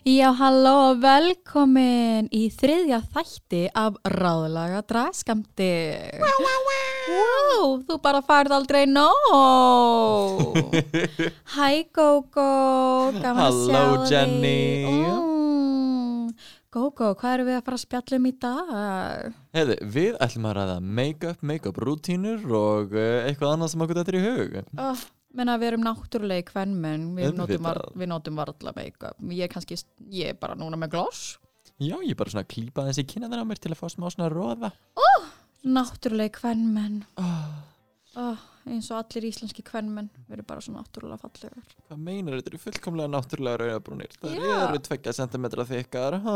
Já, halló og velkomin í þriðja þætti af ráðlaga dragskamti. Wow, þú bara færð aldrei nóg. Hæ, Gógó, gaman að sjá Halló, þig. Jenny. Mm. Gógó, hvað erum við að fara að spjalla um í dag? Heiði, við ætlum að ræða make-up, make-up rútínur og uh, eitthvað annað sem okkur þetta er í hug. Oh, menna, við erum náttúrulegi kvennmenn, við við notum varla make-up. Ég er kannski, ég er bara núna með gloss. Já, ég bara svona klípa þessi kynna þeirra á mér til að fá smá svona róða. Náttúrulegi kvennmenn. Oh, oh, eins og allir íslenski kvennmenn við erum bara svo náttúrulega fallegur hvað meinar þetta eru fullkomlega náttúrulega rauðabrúnir? Það Já. eru tveggja sentimetra þykkar. Oh.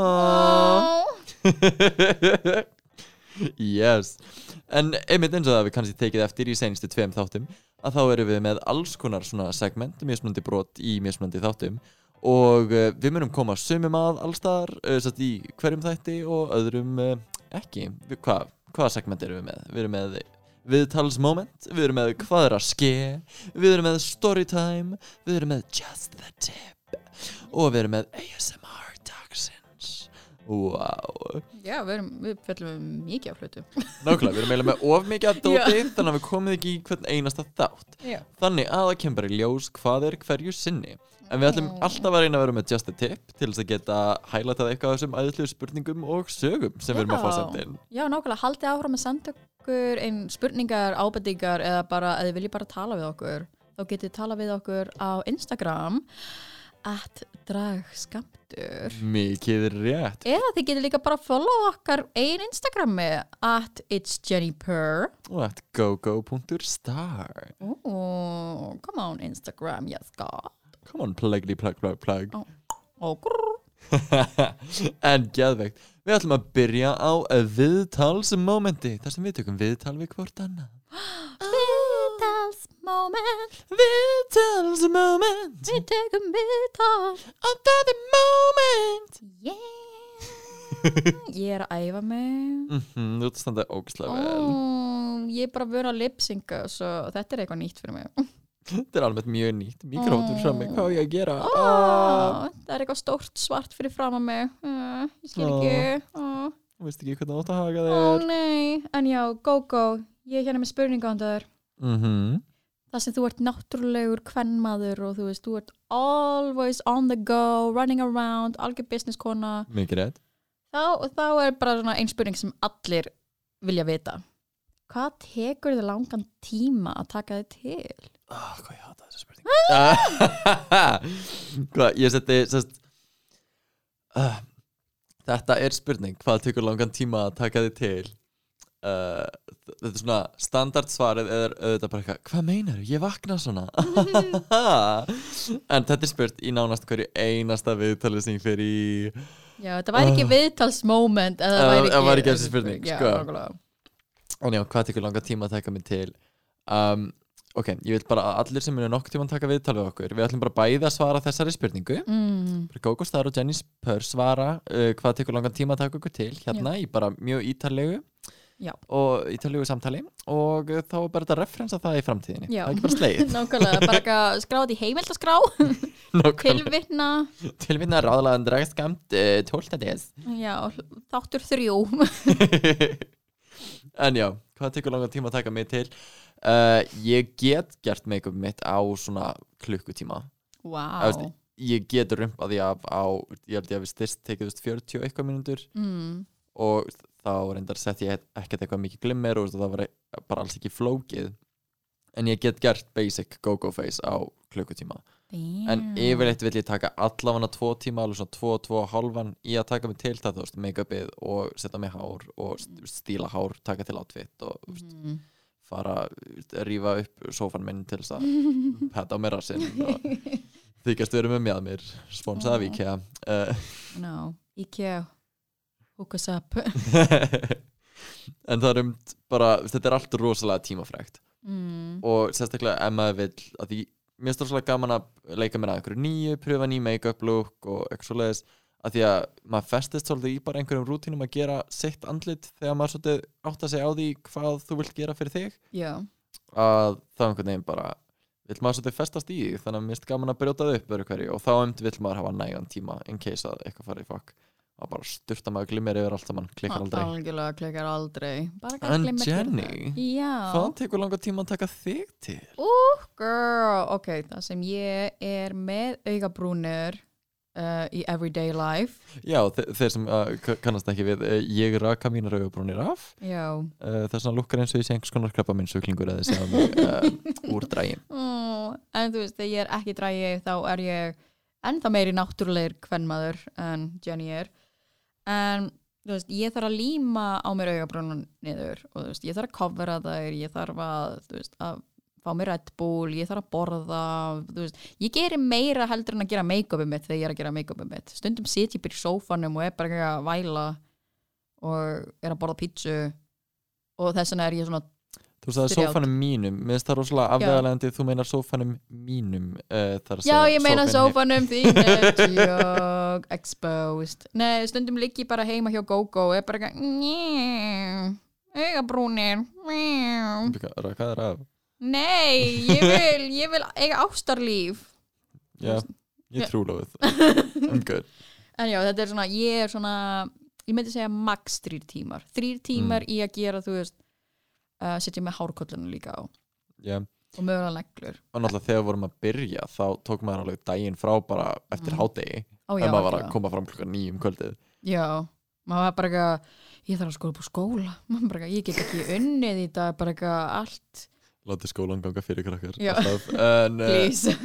yes. En einmitt eins og það við kannski tekið eftir í senstu tveim þáttum að þá erum við með alls konar svona segment, mismunandi brot í mismunandi þáttum og uh, við munum koma sumum að allstaðar uh, satt í hverjum þætti og öðrum uh, ekki. Hva, hvaða segment erum við með? Við erum með viðtalsmoment, við erum með hvað er að ske, við erum með storytime, við erum með just the tip og við erum með ASMR. Wow. já, við, erum, við fjöllum um mikið af hlutum. Nákvæmlega, við erum eiginlega með of mikið að dóti þannig að við komum ekki í hvern einasta þátt. Já. Þannig að það kemur bara í ljós hvað er hverju sinni. En við ætlum alltaf að reyna að vera með just a tip til þess að geta hælatað eitthvað þessum æðislu spurningum og sögum sem við erum að fá Já. sendin já, nákvæmlega, haldið að senda okkur einn spurningar, ábendingar eða bara, að þið viljið bara tala við okkur þá getið tala við okkur á Instagram at dragskamtur Mikið rétt. Eða þið getið líka bara að follow okkar einn Instagrami at it's Jenny Purr. Og at gogo.star Ooh, come on Instagram, yes god. Come on, pluggedy plug plug plug. Og grrr. En geðveikt. Við ætlum að byrja á viðtalsmomenti Þar sem við tökum viðtal við hvort annað. Viðtals moment Viðtalsmoment. Við tegum viðtal. Á það er moment. Yeah. Ég er að æfa mig. Mhm, Þú ert að standa ógislega vel. Oh, Ég er bara að vera að lipsynga Svo þetta er eitthvað nýtt fyrir mig. Þetta er alveg mjög nýtt. Mikróftur fram mig, hvað á ég að gera? oh, Ah, Það er eitthvað stórt svart fyrir fram að mig. Uh, Ég skil ekki. Oh, Þú veist ekki hvernig þú átt að haga Ó þér. nei. En já, go go Ég er hérna með spurningu á þér Mhm. Það sem þú ert náttúrulegur kvennmaður og þú veist, þú ert always on the go, running around, algjör business kona. Þá, þá er bara svona ein spurning sem allir vilja vita. Hvað tekur þið langan tíma að taka þið til? oh, Hvað ég hata þessa spurning Hvað, ég seti sest, uh, Þetta er spurning. Hvað tekur langan tíma að taka þið til uh, Þetta er svona standard svarið eða auðvitað bara eitthvað Hvað meinar Ég vakna svona. En þetta er spurt í nánast hverju einasta viðtalið sem ég fer í Já, þetta væri ekki viðtalsmoment eða það væri ekki, væri ekki spurning, Já, sko. já, hvað tekur langa tíma að taka mig til? Um, Ok, ég vil bara að allir sem eru nokkuð tíma að taka viðtal við okkur Við ætlum bara bæði að svara þessari spurningu. Mm, Gógo Star og Jenny Spur svara uh, Hvað tekur langan tíma að taka okkur til? Hérna í bara mjög ítarlegu Já. Og ítarlegu samtali Og þá er bara þetta að referensa það í framtíðinni. Já. Það er ekki bara sleið Nákvæmlega, bara eitthvað skráð í heimildaskrá. Tilvitna. Tilvinna ráðlaðan dragskamt uh, 12. des. Já, þáttur þrjú. En já, hvað tekur langan tíma að taka mig til? Uh, Ég get gert make-up mitt á svona klukkutíma. Vá. Wow. Ég get rumpað því af á Ég held ég að við styrst tekið þú veist, 40 og eitthvað mínútur. Mm, og þá reyndar sett ég ekkert eitthvað mikið glimmer og það var bara alls ekki flókið. En ég get gert basic go-go face á klukkutíma. En yfirleitt vil ég taka allavega tvo tíma, alveg svona tvo, tvo og hálfan í að taka mig til það, þú veist, make-upið og setja mig hár og st- stíla hár taka til outfit og mm. fara að rífa upp sófan minn til þess að petta á mér rassinn og þykast vera með mér mér. Sponsað af IKEA. Uh, No, IKEA Hook us up. En það er um bara, þetta er allt rosalega tímafrægt mm. og sérstaklega ef maður vill að því mér það svolítið gaman að leika mér að einhverju nýju, pröfa ný make-up look og eitthvað svoleiðis að því að maður festist svolítið í bara einhverjum rútínum að gera sitt andlit þegar maður svolítið átt að segja á því hvað þú vilt gera fyrir þig. Já, að þá einhvern veginn bara vill maður svolítið festast í því þannig að mér finnst gaman að brjóta það upp öru hverju og þá emt vill maður hafa nægan tíma in case að eitthvað fari í fokk að bara styrta maður glimmer yfir allt saman klikkar aldrei. Algjörlega klikkar aldrei. En Jenny, hvað tekur langa tíma að taka þig til? girl. Ok, það sem ég er með augabrúnir uh, í everyday life. Já, þe þeir sem uh, ka- kannast ekki við uh, ég raka mínar augabrúnir af. Uh, þess að lukkar eins og ég sé einhvers konar krabba minn sjúklingur eða segja mig uh, úr drægin en þú veist, þegar ég er ekki drægi þá er ég ennþá meiri náttúrulegir kvennmaður en Jenny er en veist, ég þarf að líma á mér augabrúnum niður og veist, ég þarf að covera þær ég þarf að, veist, að fá mér Red Bull, ég þarf að borða ég gerir meira heldur en að gera make-upið mitt þegar ég er að gera make-upið mitt. Stundum sit ég bara í sófanum og er bara að væla og er að borða pítsu og þess vegna er ég svona Þú sagði Þrjátt. sófanum mínum Mér finnst það rosalega afvegalegandi Þú meinar sófanum mínum uh, Já, ég meina sófanum þínu Tjók, exposed Nei, stundum ligg ég bara heima hjá GóGó og er bara eitthvað "Njæ, Augabrúnir njæ." heim- Hvað er af? Nei, ég vil, ég vil eiga ástarlíf Já, ég trúla við I'm good En já, þetta er svona, ég er svona Ég myndi segja max þrýr tímar Þrýr tímar Mm. í að gera, þú veist uh, Setja með hárkollunum líka á. Já, Og mögulega neglur. Og náttúrulega þegar við vorum að byrja þá tók maður alveg daginn frá bara eftir Mm. hádegi Ó, já, en maður var að koma fram klukkan nýjum kvöldið. Já, maður var bara eitthvað Ég þarf að skóla á skóla. Bara Ég get ekki unnið í dag Bara eitthvað allt. Látið skólan ganga fyrir krakkar. En, uh, Please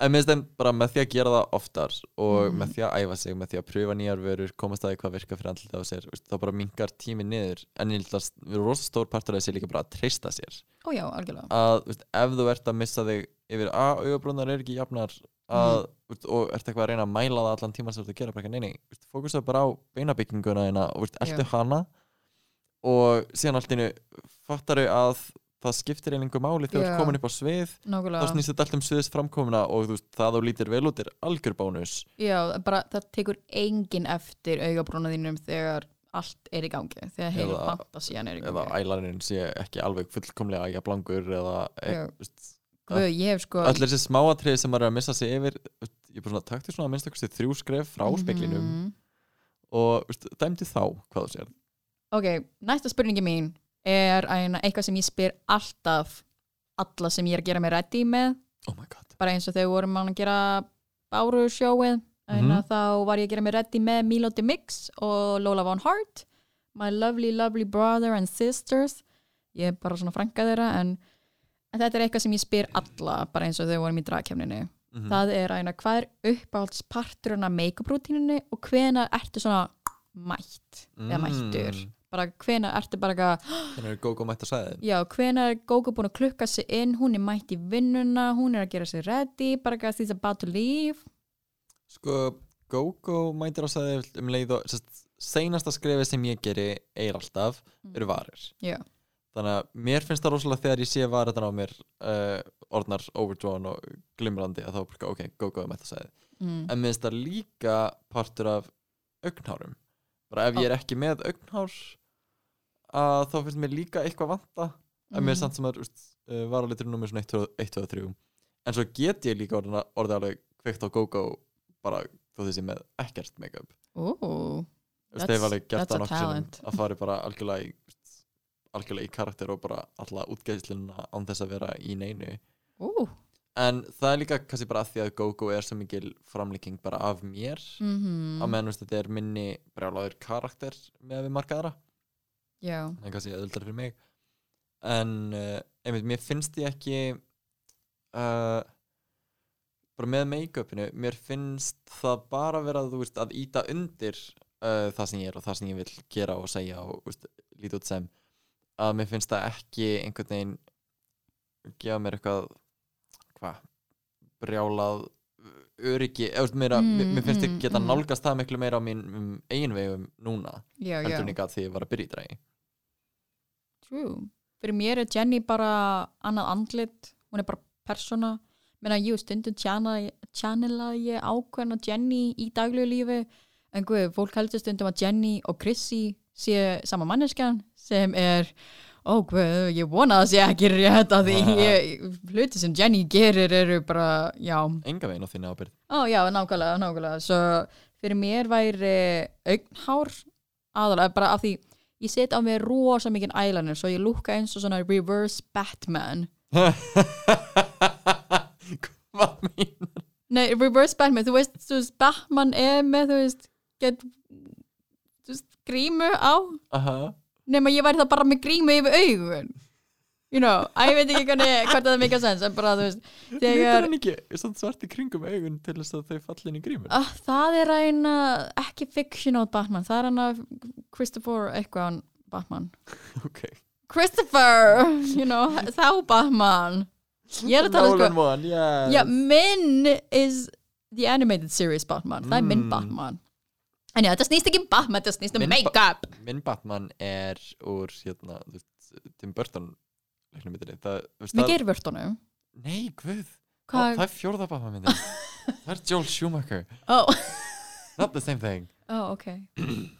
en minnst þeim bara með því að gera það oftar og Mhm. með því að æfa sig, með því að pröfa nýjar vörur komast að því hvað virkar fyrir andlita á sér þá bara mingar tími niður. En ég held að við erum rosa stór partur að þessi líka bara að treysta sér. Ó já, algjörlega. Að veist, ef þú ert að missa þig yfir að augabrúnar er ekki jafnar að, veist, og ert eitthvað að reyna að mæla það allan tíma sem þú gera bara ekki, nei, nei, veist, fókusa bara á beinabygginguna þína og Já. hana? Og síðan allt innu fattaru að það skiptir einingu máli þegar þú ert komin upp á svið þá Nákvæmlega. snýst þetta allt um sviðis framkomuna og veist, það þú lítir vel út er algjör bónus. Já, bara það tekur engin eftir augabrúna þínum þegar allt er í gangi þegar heila Eða- fantasían er í eða gangi. ælarinn sé ekki alveg fullkomlega eða e, veist, Guð, ég hef sko þessi smáatrið sem maður er að missa sig yfir ég er bara takti svona að minnst okkur þrjú skref frá speklinum Mhm. og veist, dæmdi þá hvað þú sér Ok, næsta spurningi mín er eina, eitthvað sem ég spyr alltaf alla sem ég er að gera mig ready með oh my god bara eins og þegar við vorum að gera Báru sjóið en Mhm. þá var ég að gera mig ready með Milo de Mix og Lola Von Hart my lovely lovely brother and sisters ég er bara svona frænka þeirra en, en þetta er eitthvað sem ég spyr alla bara eins og þegar við vorum í dragkefninu Mhm. það er að hvað er uppáhaldsparturinn af make-up rútínunni og hvena ertu svona mætt eða mættur Mm. Bara hvena ertu bara þannig er GóGó mætt að sæði já, hvena er Gogo búin að klukka sig inn? Hún er mætt í vinnuna, hún er að gera sig ready bara she's about to leave. Sko GóGó mættir að sæði um leið og sest, seinasta skrefi sem ég geri eir alltaf eru varir. Já, þannig að mér finnst það rosalega þegar ég sé varirnar á mér uh, orðnar overdrawn og glimrandi að þá er bara ok, GóGó er mætt að sæði mm. en mér finnst það líka partur af augnhárum bara ef ég er ekki með augnhár að þá finnst mér líka eitthvað vanta en mér er Mhm. samt sem að uh, varalitur nummer svona 1, 2 og 3 en svo get ég líka orðið, orðið alveg kveikt á GóGó bara þó þessi með ekkert make-up. Þú ég hef alveg gert that's a það nokkuð sinnum talent. að fara bara algjörlega í algjörlega í karakter og bara alla útgæðsluna án þess að vera í neinu. Ooh en það er líka kannski bara að því að GóGó er svo mikil framlíking bara af mér. Mm á meðan veist, þetta er minni brjálaður karakter með við markaðara já, en kannski öðuldar fyrir mig. En uh, einmitt, mér finnst ég ekki uh, bara með make-upinu mér finnst það bara vera veist, að íta undir uh, það sem ég er og það sem ég vil gera og segja og líta út sem. Að mér finnst það ekki einhvern veginn gefa mér eitthvað hvað brjálað öryggi, eða, Mm, mér, mér finnst ég mm, geta mm. nálgast það miklu meira á mín um, eigin vegum núna já, heldur en ég gat því ég var að byrja í dragi true. Fyrir mér er Jenny bara annað andlit, hún er bara persóna. Menna jú, stundum channela ég ákveðna Jenny í daglegu lífi. En guð, fólk heldur stundum að Jenny og Chrissy sé sama manneskjan sem er ó guð, ég vona að sé ekki rétt að því ég, hluti sem Jenny gerir eru bara, já. Enga veginn á þinni ábyrð Ó já, nákvæmlega, nákvæmlega. Svo fyrir mér væri augnhár aðalega bara af því ég set á mig rosa mikið eyeliner svo ég lúkka eins og svona reverse Batman. Hvað mín Nei, reverse Batman, þú veist, þú veist Batman er með, þú veist, get, þú veist, grímu á. Aha. Nema ég væri það bara með grímu yfir augun you know, að ég veit ekki hvernig hvort það mikið sens, en bara, þú veist Lítur þegar, hann ekki. Svart í kringum augun til þess að þau falli inn í grímur ah, það er eina ekki fictional Batman, það er hana Christopher eitthvað Batman. Ok. Christopher, you know, þá Batman. Ég er að tala sko Nolan one, yes. Já, minn is the animated series Batman. Það er minn Mm. Batman. En já, þetta snýst ekki um Batman, þetta snýst um make-up. Minn Batman er úr hérna, Tim Burton Með það, geirvörtunum? Nei, guð. Ó, Hvað? það er fjórða Batman myndin það er Joel Schumacher. Ó, not the same thing. Oh, ok.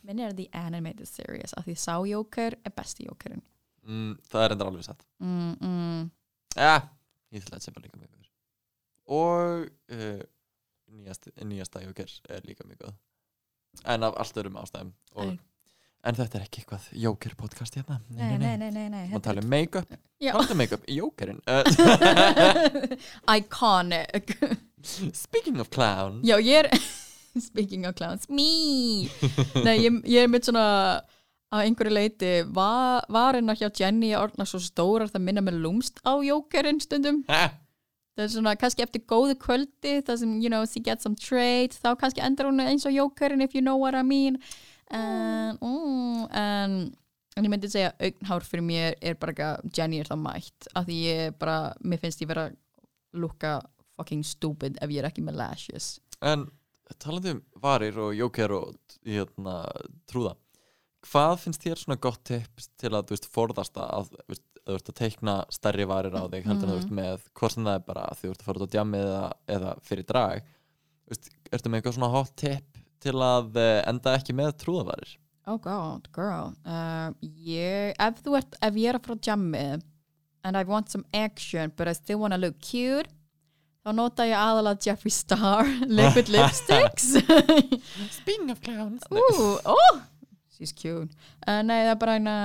Minn er the animated series af því sá Joker er besti Jokerinn. Mm, það er endur alveg satt. Mm, mm. ja, ég ætla að segja líka mjög og uh, nýjast, nýjasta Joker er líka mjög góð. En af allt öðrum ástæðum og. En þetta er ekki eitthvað Joker podcast hérna. Nei, nei, nei, nei, nei. Má tala um make-up. Hvað er make-up? Jokerinn uh, Iconic. Speaking of clown Já, ég er Speaking of clowns, me. Nei, ég, ég er með svona á einhverju leiti va, varina hjá Jenny orðna svo stórar það minna með lúmst á jókerinn stundum. Ha? það er svona kannski eftir góðu kvöldi það sem, you know, she gets some trade þá kannski endar hún eins og jókerinn if you know what I mean en, mm, en, en ég myndi segja augnhár fyrir mér er bara ekki Jenny er það mætt af því ég bara, mér finnst ég vera lukka fucking stupid ef ég er ekki með lashes En talandi um varir og Joker og hérna, trúða Hvað finnst þér svona gott tips til að veist, forðast að veist, að þú ert að teikna stærri varir á þig heldur en þú Mhm. veist með hvort sem það er bara að þú ert að fara út á djamið eða, eða fyrir drag Þú veist, Ertu með eitthvað svona hot tip til að eh, enda ekki með trúðavarir? Oh god, girl. Uh, ég, ef ert, ef ég er að fara á jammi and I want some action but I still wanna look cute þá nota ég aðalega Jeffree Star liquid lipsticks. Speaking of clowns. Ooh, oh, she's cute. Uh, Nei, það er bara eina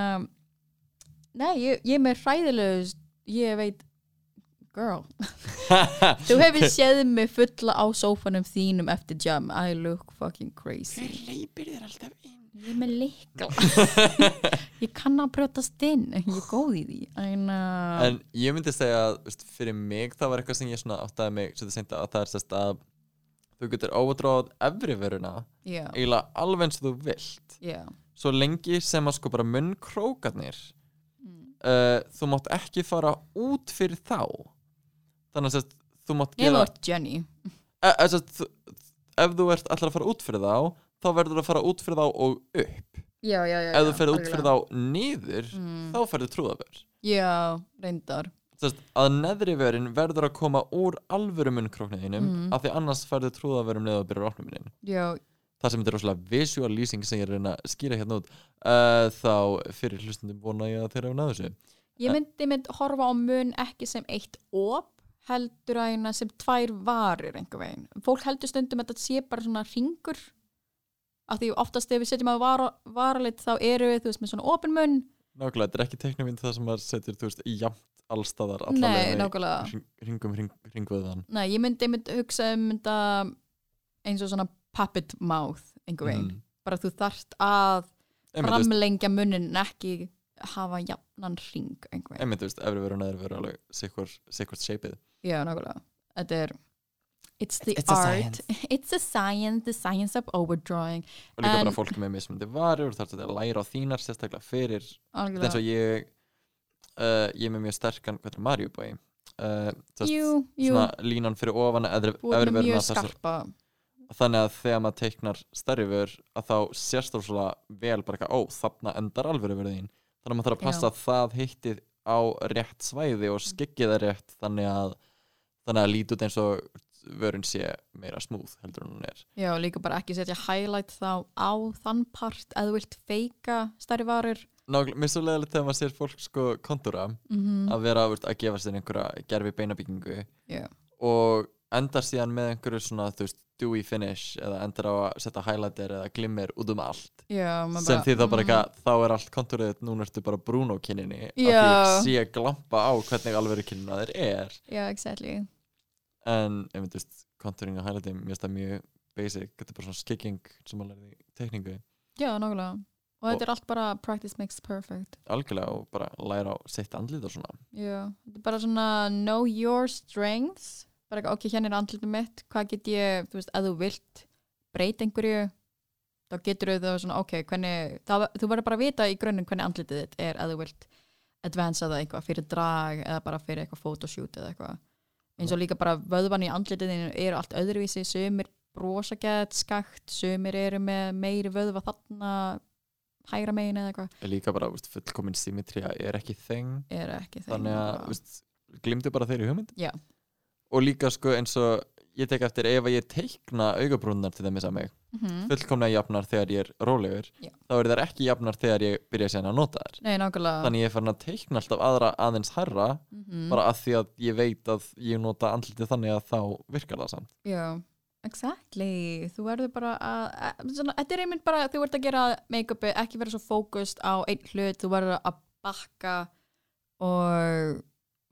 Nei, ég, ég er með hræðilegus ég veit girl, þú hefur séð mig fulla á sófanum þínum eftir jam. I look fucking crazy. Leipir þér alltaf inn? Ég er með leikla Ég kann að brjótast inn. Ég er góð í því. En, uh, En ég myndi segja að fyrir mig það var eitthvað sem ég svona áttaði mig þetta að það er sérst að þú getur óvadráð efri veruna Já, eiginlega alveg eins og þú vilt. Já. Svo lengi sem að sko bara munnkrókarnir Mm. uh, þú mátt ekki fara út fyrir þá þannig að þú mátt Ég gera var Jenny. E, e, þú, ef þú ert allar að fara út fyrir þá þá verður að fara út fyrir þá og upp. Já, já, já ef þú ferð út fyrir þá niður mm. þá ferður trúðavör Já, reyndar. Sest, að neðri vörin verður að koma úr alvöru munnkrókniðinum Mm. af því annars ferður trúðavörum neða að byrja opnuminin Já, það sem þetta er rosalega visual lýsing sem ég er að reyna að skýra hérna út uh, þá fyrir hlustundum vona ég að þeirra hafa náðu þessu. Ég myndi mynd horfa á mun ekki sem eitt op heldur að eina sem tvær varir einhver veginn. Fólk heldur stundum að þetta sé bara svona ringur af því oftast ef við setjum að vara, varalit þá eru við, þú veist, með svona opin mun. Nákvæmlega, þetta er ekki teiknumynd það sem maður setur þú veist, jafnt allstaðar Nei, nákvæmlega. hring, hringvöðan Nei, ég myndi, myndi hugsa um þetta eins og svona puppet mouth einhver veginn, mm. bara þú þarft að framlengja munnin en ekki hafa jafnan ring einhver veginn, einmitt, þú veist, efri vöru og neðri vöru alveg sikkvort shapeið já, nákvæmlega. Þetta er it's the It's a art, it's a science. The science of overdrawing. Og líka En- bara fólk með mismunandi varir og þarf þetta að læra á þínar sérstaklega fyrir. Þetta er eins algjörlega, og ég uh, ég er með mjög sterkan, hvað er Mario Boy? Uh, veist, jú, jú. svona línan fyrir ofan er með vöruna mjög skarpa. Þannig að þegar maður teiknar stærri vör að þá sérst þú svona vel bara eitthvað, ó, þarna endar alvöru vörðin þannig að maður þarf að passa að það hitti á rétt svæði og það rétt þannig að þannig að líti út eins og vörun sé meira smúð heldur en hún er. Já, líka bara ekki setja highlight þá á þann part að þú vilt feika stærri varur. Nákvæmlega, mér er svo leðilegt þegar maður sér fólk sko kontúra mm að vera veist, að gefa sér einhverja gerfi beinabyggingu Já. og endar síðan með einhverju svona þú veist, dewy finish eða endar á að setja highlighter eða glimmer út um allt. Já, maður sem því þá bara mm, eitthvað, þá er allt kontúrið núna ertu bara brún á kynninni af því Já. ég sé glampa á hvernig alveg kynnina þeir er. Já, exactly en ef þú veist, kontúring og highlighting mér finnst það mjög basic, þetta er bara svona skigging sem maður lærði í tekningu Já, nákvæmlega. Og þetta er allt bara practice makes perfect. Algjörlega og bara læra á sitt andlit og svona. Já, þetta er bara svona know your strengths. Bara ekki, ok, hérna er andlitum mitt. Hvað get ég, þú veist, að þú vilt breyta einhverju þá getur þau svona, ok, hvernig þá, þú verður bara að vita í grunninn hvernig andlitið þitt er að þú vilt advansa það eitthvað fyrir drag eða bara fyrir eitthvað photoshoot eða eitthvað eins og líka bara vöðvan í andlitiðinu eru allt öðruvísi, sömur brosa gett skakt, sömur eru með meiri vöðva þarna hægra megin eða eitthvað, líka bara, veist, fullkomin symmetría er ekki þeng. Er ekki þeim þannig að, glimtu bara þeirri hugmynd. Já. og líka sko eins og ég tek eftir ef að ég teikna augabrúnar til dæmis að mig mm fullkomlega jafnar þegar ég er rólegur Já. þá er þær ekki jafnar þegar ég byrja síðan að nota þær. Nei, þannig ég er farin að teikna alltaf aðra aðeins herra Mhm. bara að því að ég veit að ég nota andlitið þannig að þá virkar það samt. Já, exactly. Þú verður bara að, þetta er einmitt bara þú verður að gera make-upi ekki vera svo fókust á einn hlut þú verður að bakka og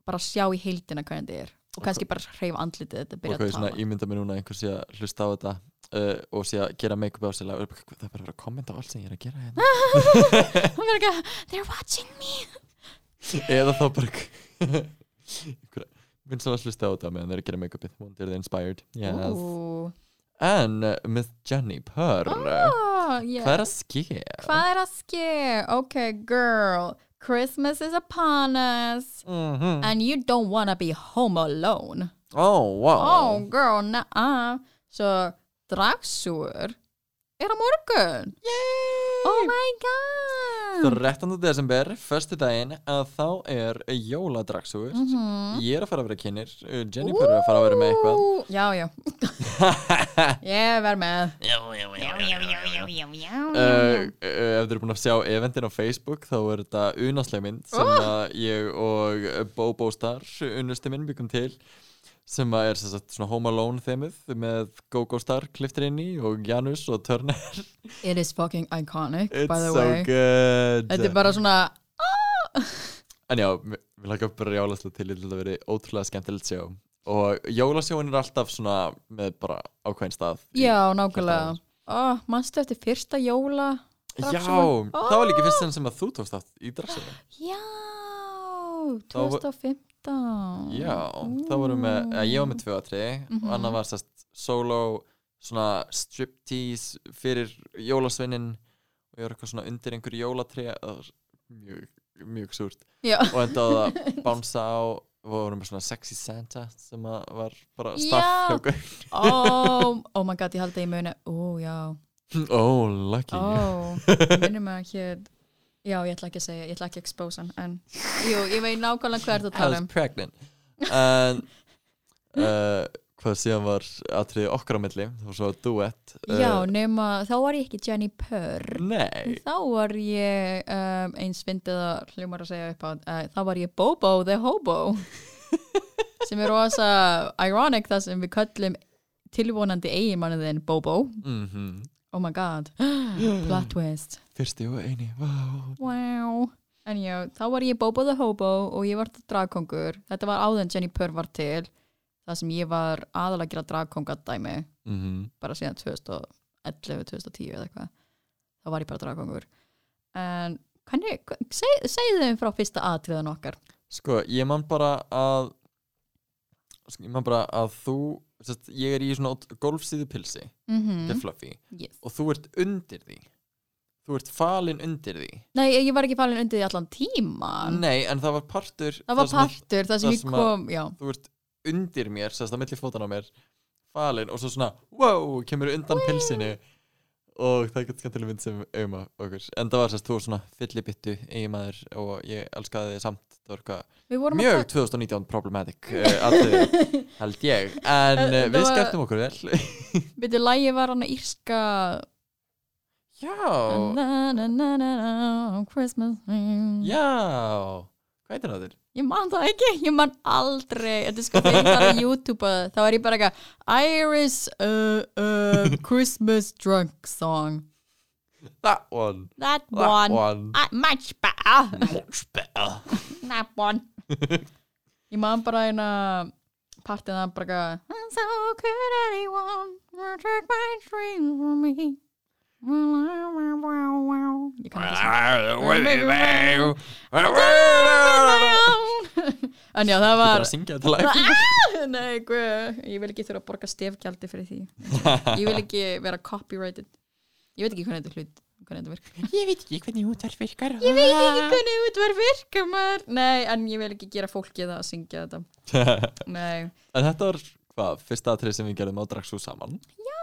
bara sjá í heildina hvernig þetta er. Og kannski bara hreyfa andlitið þetta og byrja hvað að er svona tala. ímynda mér núna að einhver sé að hlusta á þetta uh, og sé að gera make-up á sig það er bara að vera að kommenta á allt sem ég er að gera hérna Hún verður ekki að, they're watching me eða þá bara einhver finnst það að hlusta á þetta meðan þeir eru að gera make-upið wonder they're inspired yes. Ú. en uh, með Jenny Purr Ah, yeah. hvað er að ske? Hvað er að ske? Ok, girl Christmas is upon us Mhm. and you don't wanna be home alone oh wow Oh girl, nah Svo dragsúur er á morgun. Oh my god! 13. desember, förstu daginn að þá er jóladragsugur Mhm. ég er að fara að vera kynir Jenny Purr er að fara að vera með eitthvað. Já, já. Ég verð með. Uh, uh, ef þið eru búin að sjá eventin á Facebook þá er þetta unasleg mynd sem Oh. að ég og Bobo Star unnusti minn byggum til sem er sem sagt, svona Home Alone þemið með Go-Go Star kliftir inn í og Janus og Turner. It is fucking iconic It's by the so way. good. Þetta er bara svona En já, við lakka bara jálaslega til þetta verið ótrúlega skemmtilegt sjó. Og jólasjóin er alltaf svona með bara ákveðin stað Já, nákvæmlega. oh, Manstu eftir fyrsta jóla Já, Dragsjóin? það var líka fyrst sem að þú tókst átt í dragsjóin Já Þá var- 2015 Já, þá vorum við, ég var með tvö atriði Mhm. og annar var sérst solo svona striptease fyrir jólasveinin og ég var eitthvað svona undir einhverju jólatri mjög, mjög súrt. Já, og endaði að bánsa á og vorum með svona sexy Santa sem að var bara staff oh, oh my god, ég held að ég muni Ó, já. Oh, lucky. Ó, minnum að hér Já, ég ætla ekki að segja, ég ætla ekki að expose hann En, jú, ég veit nákvæmlega hver þú I tala was um. pregnant. En uh, hvað síðan var atriði okkar á milli? Það var svo duett uh, Já, nema, þá var ég ekki Jenny Purr. Nei. Þá var ég um, eins fyndið að hljómar að segja upp á uh, Þá var ég Bobo the Hobo sem er rosa ironic það sem við köllum tilvonandi eiginmanniðin Bobo. Mm Oh my god, plot twist fyrsti og eini wow. Wow. En já, þá var ég Bobo the Hobo og ég var dragkongur. Þetta var áður en Jenny Purr var til Það sem ég var aðalega að gera dragkongadæmi mm bara síðan 2011-2010 eða eitthvað. Þá var ég bara dragkongur. En hvernig, seg, segðu þeim frá fyrsta atriðan okkar. Sko ég man bara að sko, ég man bara að þú sest, ég er í svona golfsíðu pilsi. Mm mm. fluffy. Yes. og þú ert undir því þú ert falin undir því? Nei, ég var ekki falin undir því allan tíman nei en það var partur það var að partur, það sem það ég sem að- kom já, þú ert undir mér sérst á milli fótan á mér falin og svo svona wow kemur undan pilsinu. Og það er eitthvað skemmtileg mynd sem auðma okkur. En það var sérst þú var svona fyllibittu eiginmaður og ég elskaði þið samt. Það var eitthvað mjög að 2019 problematic uh, atriði, held ég. En uh, Það við var- skemmtum okkur vel. Við lægi var hann að írska já, na, na, na, Christmas já. Hvað heitir það þér? Ég man það ekki, ég man aldrei. Þetta er sko fyrir það á YouTube þá er ég bara eitthvað Iris uh, uh, Christmas drunk song. That one, That that one, one. Uh, Much better. Much better. That one. Ég man bara eina partið það bara so could anyone take my dreams from me Ég kann ekki En já, það var Ah, Nei, guð, ég vil ekki þurfa að borga stefgjaldi fyrir því. Ég vil ekki vera copyrighted. Ég veit ekki hvernig þetta hlut hvernig þetta virkar. Ég veit ekki hvernig útverf virkar. Ég veit ekki hvernig útvar virkar maður. Nei, en ég vil ekki gera fólki það að syngja þetta. Nei, en þetta var hvað, fyrsta atrið sem við gerðum á Draxú saman? Já,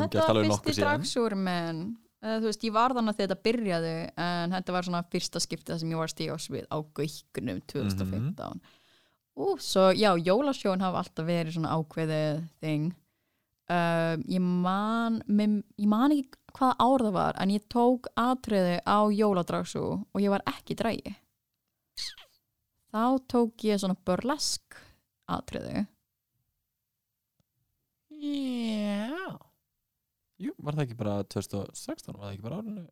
þetta var fyrsti dragsúr menn Þú veist, ég var þannig að þetta byrjaði en þetta var svona fyrsta skiptið sem ég var að stíga á gaukunum 2015 Ú, svo já, jólasjón hafa alltaf verið svona ákveðið þing. Um, ég man mim, ég man ekki hvaða ár það var en ég tók atriði á jóladragsú og ég var ekki drægi þá tók ég svona burlesk atriði. Já jú, var það ekki bara 2016 var það ekki bara árinu?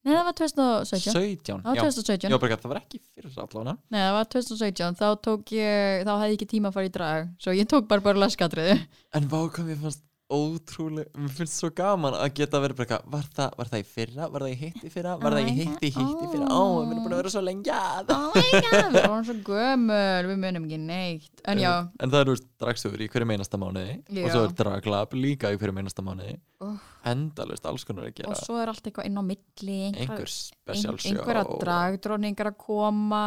Nei, það var 2017 17, Það var já. 2017 Já, gæt, það var ekki fyrir allavega. Nei, það var 2017, þá tók ég þá hefði ég ekki tíma að fara í drag svo ég tók bara bara leskatriði En hvað mér fannst ótrúlega Mér finnst svo gaman að geta verið bara eitthvað, var, það, var það í fyrra, var það í hitt í fyrra? Var það í hitt í hitt í fyrra? Ó, við erum búin að vera svo lengi að. Oh my god, við vorum svo gömul við munum ekki neitt. En já, En það eru dragsögur í hverju meinasta mánuði Já. Og svo er draglab líka í hverju meinasta mánuði. Úff. Endalust, alls konar að gera. Og svo er allt eitthvað inn á milli Einhver special ein, show. einhverja dragdróningar að koma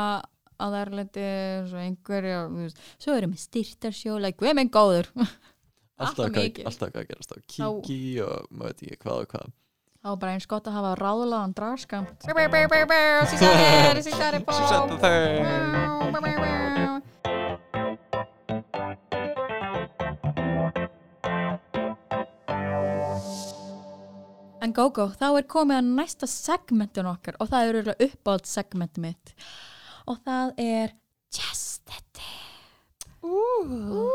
að erlendi svo einhverja, svo erum við styrtarsjó like, erum Alltaf hvað mikið. alltaf hvað að gerast á Kiki og maður veit ekki hvað og hvað. Þá er bara eins gott að hafa ráðlaðan dragskam Setta þau En GóGó, þá er komið að næsta segmentin okkar og það er auðvitað uppáhald segmentin mitt. Og það er Tip Ú,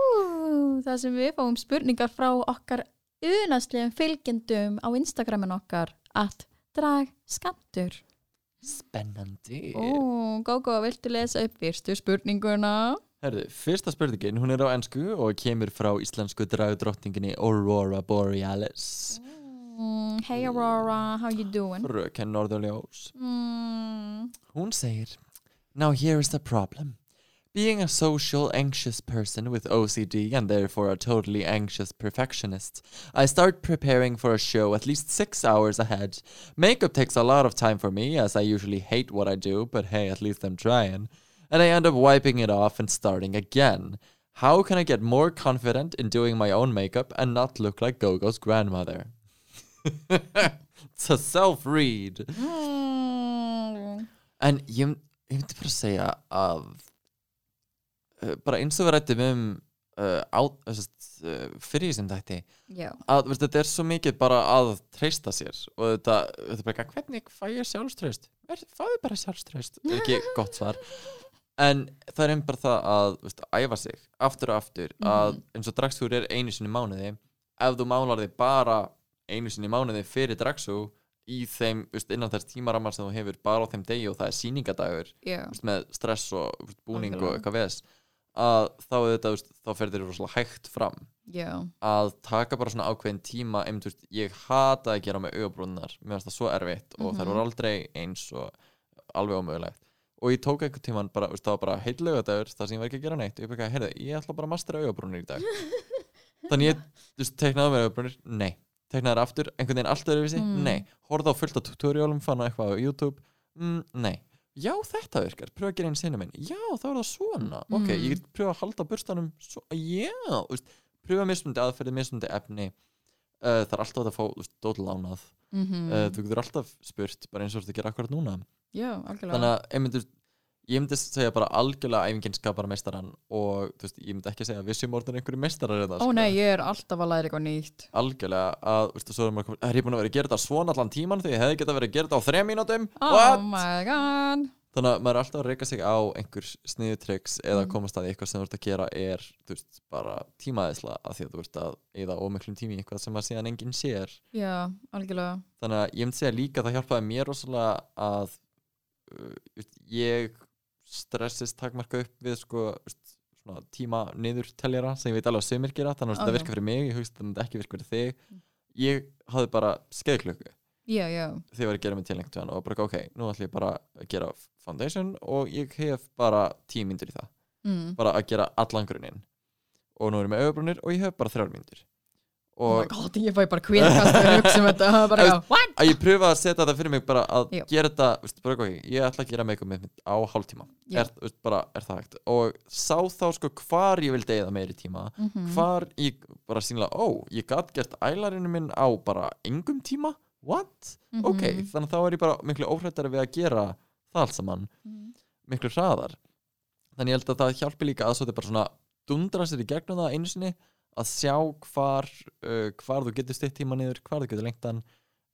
það sem við fáum spurningar frá okkar unastlegum fylgjendum á Instagramin okkar að drag skamtur Spennandi. Ó, GóGó, viltu lesa upp fyrstu spurninguna? Herðu, fyrsta spurningin, hún er á ennsku og kemur frá íslensku dragdrottninginni Aurora Borealis. Mm, hey Aurora, how you doing? Fröken Norðurljós. Mm, Hún segir Now here is the problem Being a social anxious person with OCD and therefore a totally anxious perfectionist, I start preparing for a show at least six hours ahead. Makeup takes a lot of time for me as I usually hate what I do, but hey, at least I'm trying. And I end up wiping it off and starting again. How can I get more confident in doing my own makeup and not look like Gogo's grandmother? it's a self-read. mm, En ég, ég myndi bara segja að uh, bara eins og við rættum um uh, á, uh, fyrir sem þætti já, að veist, þetta er svo mikið bara að treysta sér og þetta, þetta er bara eitthvað, hvernig fæ ég sjálfströst? Fáðu bara sjálfströst ekki gott svar. En það er einn bara það að veist, æfa sig aftur og aftur að eins og dragsúr er einu sinni mánuði ef þú málar þig bara einu sinni mánuði fyrir dragsú í þeim, veist, innan þess tímaramar sem þú hefur bara á þeim degi og það er veist, með stress og veist, búning og Algjörlega. eitthvað veðs að þá, er þetta, veist, þá fer þér rosalega hægt fram. Já, að taka bara svona ákveðin tíma einmitt, veist, ég hata að gera með augabrúnar mér finnst það svo erfitt og Mhm. það voru aldrei eins og alveg ómögulegt. Og ég tók einhvern tíman bara, veist, það var bara heil lögadagur það sem ég var ekki að gera neitt og ég bara, heyrðu, ég ætla bara að mastera augabrúnir í dag. Þannig ég, þú veist, teiknaði með augabrúnir nei, teiknaði þær aftur, einhvern veginn allt öðruvísi, Mm. nei, horfði á fullt af tutorialum fann á eitthvað á YouTube, mm, nei já, þetta virkar, pröfa að gera einn sinni minn já, þá er það svona, ok, Mm. ég pröfa að halda burstanum, svo, já, veist pröfa mismundi aðferði, mismundi efni. Uh, það er alltaf að fá þú veist, dót lánað. Mm uh, þú getur alltaf spurt bara eins og þetta gera akkurat núna. Já, algjörlega. Þannig að myndi, ég myndi segja bara algjörlega æfingin skapar meistarann og veist, ég myndi ekki segja séum orðin einhverju meistarar hérna, Ó nei, ég er alltaf að læra eitthvað nýtt. Algjörlega að, þú veist, svo er maður komið, er ég búin að vera að gera þetta svona allan tíman því ég hefði getað verið að gera þetta á þrejum mínútum? Oh What? my god. Þannig að maður er alltaf að reyka sig á einhver sniðutryggs eða Mm. komast að eitthvað sem þú ert að gera er veist, bara tímaðisla að því að þú ert að eða ómiklum tími eitthvað sem að síðan enginn sér. Já, algjörlega. Þannig að ég myndi segja líka að það hjálpaði mér rosalega að uh, ég stressist takmarka upp við sko tíma niður teljara sem ég veit alveg að sömur gera þannig að Ok. þetta virka fyrir mig, ég hugst að þetta ekki virka fyrir þig Mm. ég hafði bara skeiðklöku Já, já, þegar ég var að gera mig til einhvern veginn og bara ok, nú ætlum ég bara að gera foundation og ég hef bara tíu myndir í það, mm. bara að gera allan grunninn og nú er ég með augabrúnir og ég hef bara þrjár myndir Oh my og god, ég fæ bara kvíðkast að hugsa um þetta bara, What? að ég pröfa að setja þetta fyrir mig bara að Já. gera þetta, veist, bara ok, ég ætla að gera make-up mitt á hálftíma, Já. er, veist, bara, er það hægt og sá þá sko hvar ég vildi eða meiri tíma, Mhm. hvar ég bara sínlega, ó, ég gat gert ælarinu minn á bara engum tíma what? Mhm. ok, þannig að þá er ég bara miklu óhrættari við að gera það allt saman Mhm. miklu hraðar þannig ég held að það hjálpi líka að svo þetta bara svona dundra sér í gegnum það einu sinni að sjá hvar uh, hvar þú getur stitt tíma niður, hvar þú getur lengt hann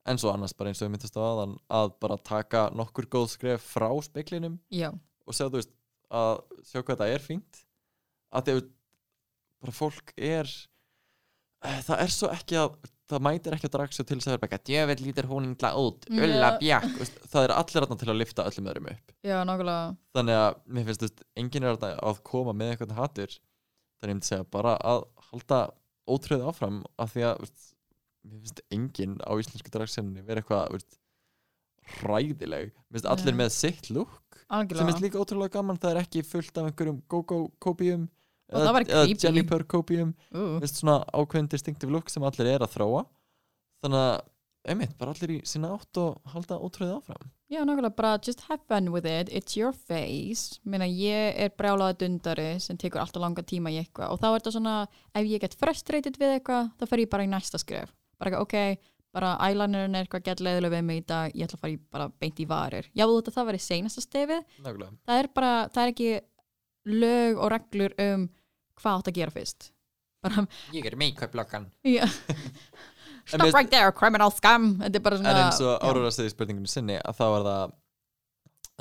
en svo annars bara eins og ég myndist á aðan að bara taka nokkur góð skref frá speiklinum Já, og sjá veist að sjá hvað það er fínt. Að því að bara fólk er eh, það er svo ekki að það mætir ekki að draga svo til þess að er bara djöfell lítur hún illa út, Já. ulla bjakk það er allir þarna til að lifta öllum öðrum upp. Já, þannig að mér finnst þú veist, enginn er að koma með eitthvað hattur þannig ég myndi segja bara að halda ótröð áfram af því að veist, mér finnst enginn á íslensku dragsenni vera eitthvað veist, hræðileg. Mér finnst allir með sitt lúk sem er líka ótrúlega gaman. Það er ekki fullt af einhverjum go-go kópíum Og það væri eða creepy. Jennifer kópíum. Uh. svona ákveðin distinctive look sem allir er að þróa. Þannig að einmitt, bara allir í sína átt og halda ótrúið áfram Já, nákvæmlega, bara just have fun with it. It's your face. Meina, ég er brjálaði dundari sem tekur alltaf langa tíma í eitthvað. Og þá er þetta svona, ef ég get frustrated við eitthvað, þá fer ég bara í næsta skref. Bara eitthvað, ok, bara eyelinerin er eitthvað gett leiðilega við mig í dag, ég ætla að fara í, bara beint í varir. Já, þú veit að það væri seinasta stefið, Nákvæmlega. það er bara, það er ekki lög og reglur um hvað átt að gera fyrst. Bara, ég er make-up lokkan já Stop right there, criminal er svona en eins og. Áróra segði í spurningunni sinni að þá er það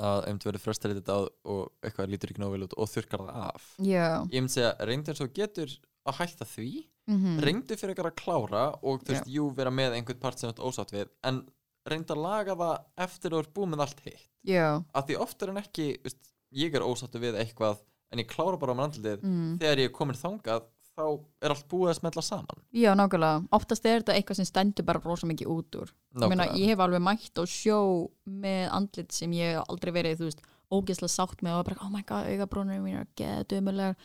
að ef þú verður frustrated þetta og eitthvað lítur ekki nógu vel út og þurkar það af. Já, ég myndi segja, reyndu eins og getur að hætta því. Mhm, reyndu fyrir eitthvað að klára og þú veist, jú, vera með einhvern part sem þú ert ósátt við en reyndu að laga það eftir að þú ert búið með allt hitt. Já. Að því oftar en ekki, veist, ég er ósáttu við eitthvað en ég klára bara með andlitið mm. þegar ég er komin þangað þá er allt búið að smetla saman? Já, nákvæmlega, oftast er þetta eitthvað sem stendur bara rosa mikið út úr. Ég meina, ég hef alveg mætt og sjó með andlit sem ég hef aldrei verið, þú veist, ógeðslega sátt með og bara, oh my god, augabrúnir mín er geðdumulegar